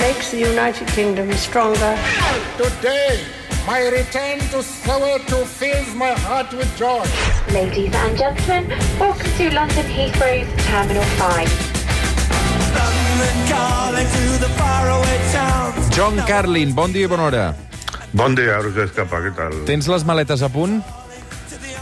makes the United Kingdom stronger. Today, my return to Soweto fills my heart with joy. Ladies and gentlemen, welcome to London Heathrow's Terminal 5. John Carlin, bon dia i bona hora. Buen día, Roger Escapa, ¿qué tal? Tens les maletes a punt?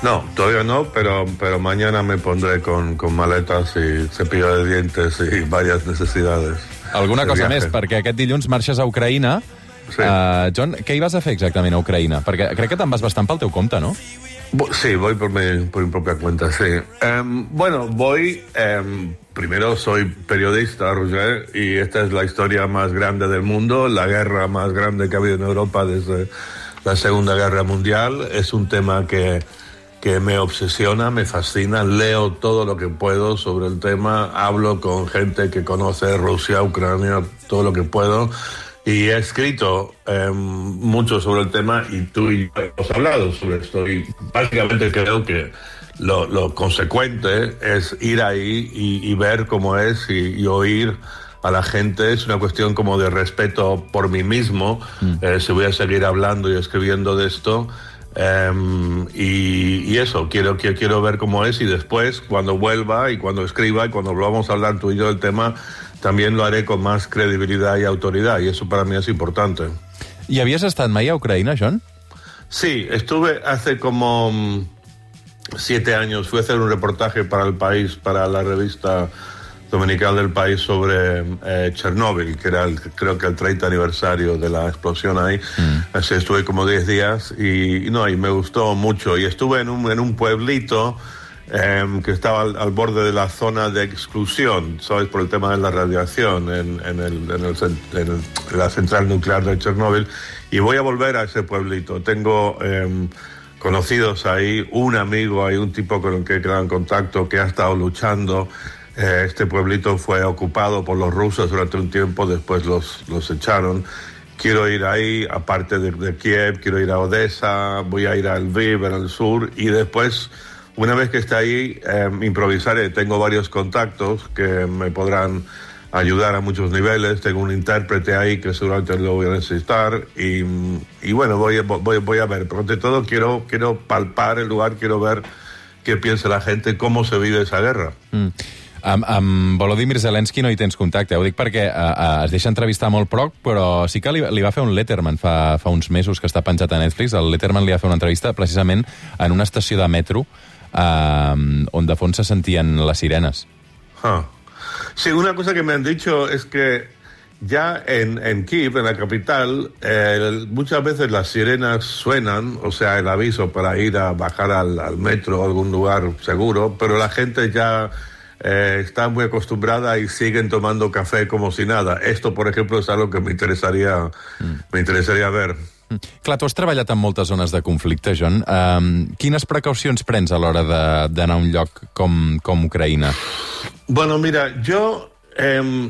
No, todavía no, pero, pero mañana me pondré con, con maletas y cepillo de dientes y varias necesidades. Alguna cosa viaje. més, perquè aquest dilluns marxes a Ucraïna. Sí. Uh, John, què hi vas a fer exactament a Ucraïna? Perquè crec que te'n vas bastant pel teu compte, no? Sí, voy por mi, por mi propia cuenta, sí. Em, bueno, voy... em, primero, soy periodista, Roger, y esta es la historia más grande del mundo, la guerra más grande que ha habido en Europa desde la Segunda Guerra Mundial. Es un tema que, que me obsesiona, me fascina. Leo todo lo que puedo sobre el tema, hablo con gente que conoce Rusia, Ucrania, todo lo que puedo. Y he escrito em, mucho sobre el tema y tú y yo hemos hablado sobre esto. Y básicamente creo que lo, lo consecuente es ir ahí y, y ver cómo es y, y oír a la gente. Es una cuestión como de respeto por mí mismo. Eh, si voy a seguir hablando y escribiendo de esto. Em, y, y eso, quiero, quiero, quiero ver cómo es y después, cuando vuelva y cuando escriba y cuando volvamos a hablar tú y yo del tema, también lo haré con más credibilidad y autoridad. Y eso para mí es importante. I havies estat mai a Ucraïna, John? Sí, estuve hace como mm, siete años, fui a hacer un reportaje para el país, para la revista dominical del país sobre eh, Chernóbil, que era el- creo que el 30 aniversario de la explosión ahí. Así estuve como 10 días y, no, y me gustó mucho. Y estuve en un, en un pueblito em, que estaba al, al borde de la zona de exclusión, ¿sabes? Por el tema de la radiación en, en el- en el en el- la central nuclear de Chernóbil. Y voy a volver a ese pueblito. Tengo em, conocidos ahí, un amigo, hay un tipo con el que he quedado en contacto que ha estado luchando. Eh, este pueblito fue ocupado por los rusos durante un tiempo, después los, los echaron. Quiero ir ahí, aparte de, de Kiev, quiero ir a Odessa, voy a ir a Lviv, en el sur, y después, una vez que esté ahí, eh, improvisaré. Tengo varios contactos que me podrán ayudar a muchos niveles. Tengo un intérprete ahí que seguramente lo voy a necesitar. Y, y bueno, voy, voy, voy a ver. Pero ante todo, quiero, quiero palpar el lugar, quiero ver qué piensa la gente, cómo se vive esa guerra. Mm. Amb, amb Volodymyr Zelensky no hi tens contacte. Ho dic perquè uh, uh, es deixa entrevistar molt proc, però sí que li, li va fer un Letterman fa, fa uns mesos que està penjat a Netflix. El Letterman li va fer una entrevista precisament en una estació de metro uh, on de fons se sentien les sirenes. Ah. Sí, una cosa que me han dicho es que ya en, en Kiev, en la capital, eh, muchas veces las sirenas suenan, o sea, el aviso para ir a bajar al, al metro o algún lugar seguro, pero la gente ya eh, está muy acostumbrada y siguen tomando café como si nada. Esto, por ejemplo, es algo que me interesaría, me interesaría ver. Mm. Clar, tu has treballat en moltes zones de conflicte, John. Um, quines precaucions prens a l'hora de- d'anar a un lloc com, com Ucraïna? Bueno, mira, yo em,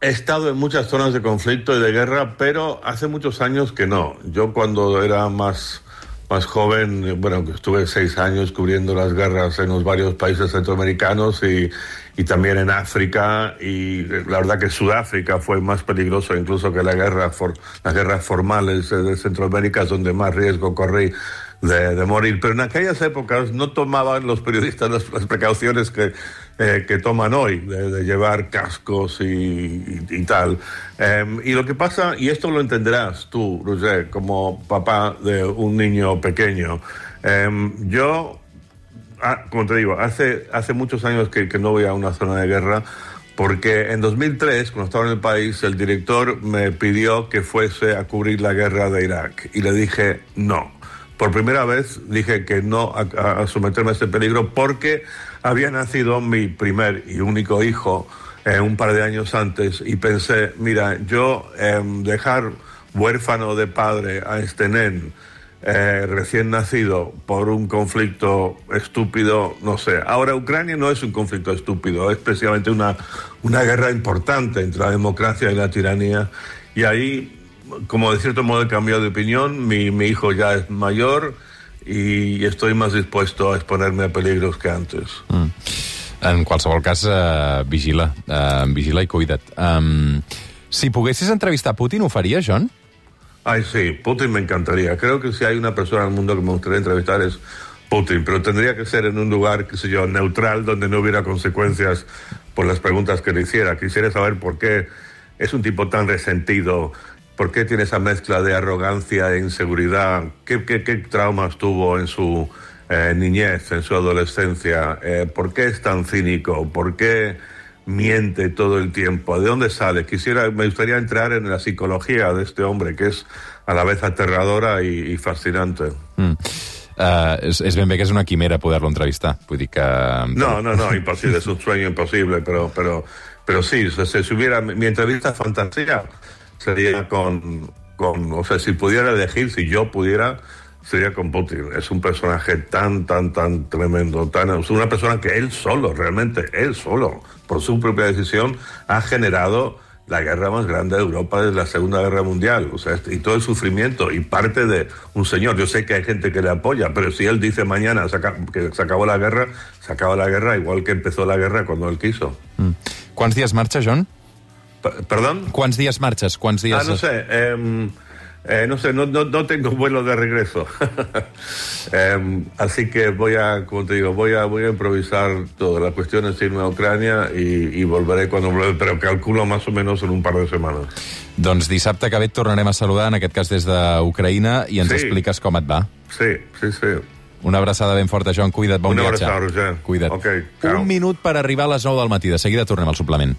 he estado en muchas zonas de conflicto y de guerra, pero hace muchos años que no. Yo cuando era más, más joven, bueno, que estuve seis años cubriendo las guerras en los varios países centroamericanos y, y también en África, y la verdad que Sudáfrica fue más peligroso incluso que la guerra for- las guerras formales eh, de Centroamérica, donde más riesgo corrí de, morir. Pero en aquellas épocas no tomaban los periodistas las precauciones que, eh, que toman hoy, de, de llevar cascos y, y- y tal. Em, y lo que pasa, y esto lo entenderás tú, Roger, como papá de un niño pequeño, em, yo ah, como te digo, hace, hace muchos años que, que no voy a una zona de guerra, porque en 2003, cuando estaba en el país, el director me pidió que fuese a cubrir la guerra de Irak. Y le dije no. Por primera vez dije que no a, a- someterme a este peligro porque había nacido mi primer y único hijo eh, un par de años antes y pensé, mira, yo em, dejar huérfano de padre a este nen eh, recién nacido por un conflicto estúpido, no sé. Ahora, Ucrania no es un conflicto estúpido, es precisamente una, una guerra importante entre la democracia y la tiranía. Y ahí, como de cierto modo he cambiado de opinión, mi, mi hijo ya es mayor y estoy más dispuesto a exponerme a peligros que antes. En qualsevol cas, uh, vigila, uh, vigila i cuida't. Um, Si poguessis entrevistar Putin, ho faries, John? Ay, sí, Putin me encantaría. Creo que si hay una persona en el mundo que me gustaría entrevistar es Putin, pero tendría que ser en un lugar, qué sé yo, neutral, donde no hubiera consecuencias por las preguntas que le hiciera. Quisiera saber por qué es un tipo tan resentido, por qué tiene esa mezcla de arrogancia e inseguridad, qué, qué, qué traumas tuvo en su eh, niñez, en su adolescencia, eh, por qué es tan cínico, por qué miente todo el tiempo, de dónde sale. Quisiera, me gustaría entrar en la psicología de este hombre, que es a la vez aterradora y, fascinante. Mm. Uh, és, és ben bé que és una quimera poder-lo entrevistar. Vull dir que... No, no, no, imposible, es un sueño imposible, pero, pero, pero sí, si, si hubiera mi entrevista fantasía sería con, con, o sea, si pudiera elegir, si yo pudiera, sería con Putin. Es un personaje tan, tan, tan tremendo, tan, es una persona que él solo, realmente él solo, por su propia decisión, ha generado la guerra más grande de Europa desde la Segunda Guerra Mundial, o sea, y todo el sufrimiento, y parte de un señor, yo sé que hay gente que le apoya, pero si él dice mañana que se acabó la guerra, se acabó la guerra igual que empezó la guerra cuando él quiso. Mm. ¿Quants dies marxa, John? ¿Perdón? Quants dies marxes? Quants dies... Ah, no sé, eh, eh, no sé, no, no, no, tengo vuelo de regreso. eh, así que voy a, como te digo, voy a, voy a improvisar todo. La cuestión es irme a Ucrània i, i volveré quan volveré, però calculo más o menos en un par de setmanes. Doncs dissabte que ve et tornarem a saludar, en aquest cas des d'Ucraïna, i ens Sí. expliques com et va. Sí, sí, sí. Una abraçada ben forta, Joan. Cuida't, bon Una viatge. abraçada, Roger. Cuida't. Ok, ciao. Un minut per arribar a les 9 del matí. De seguida tornem al suplement.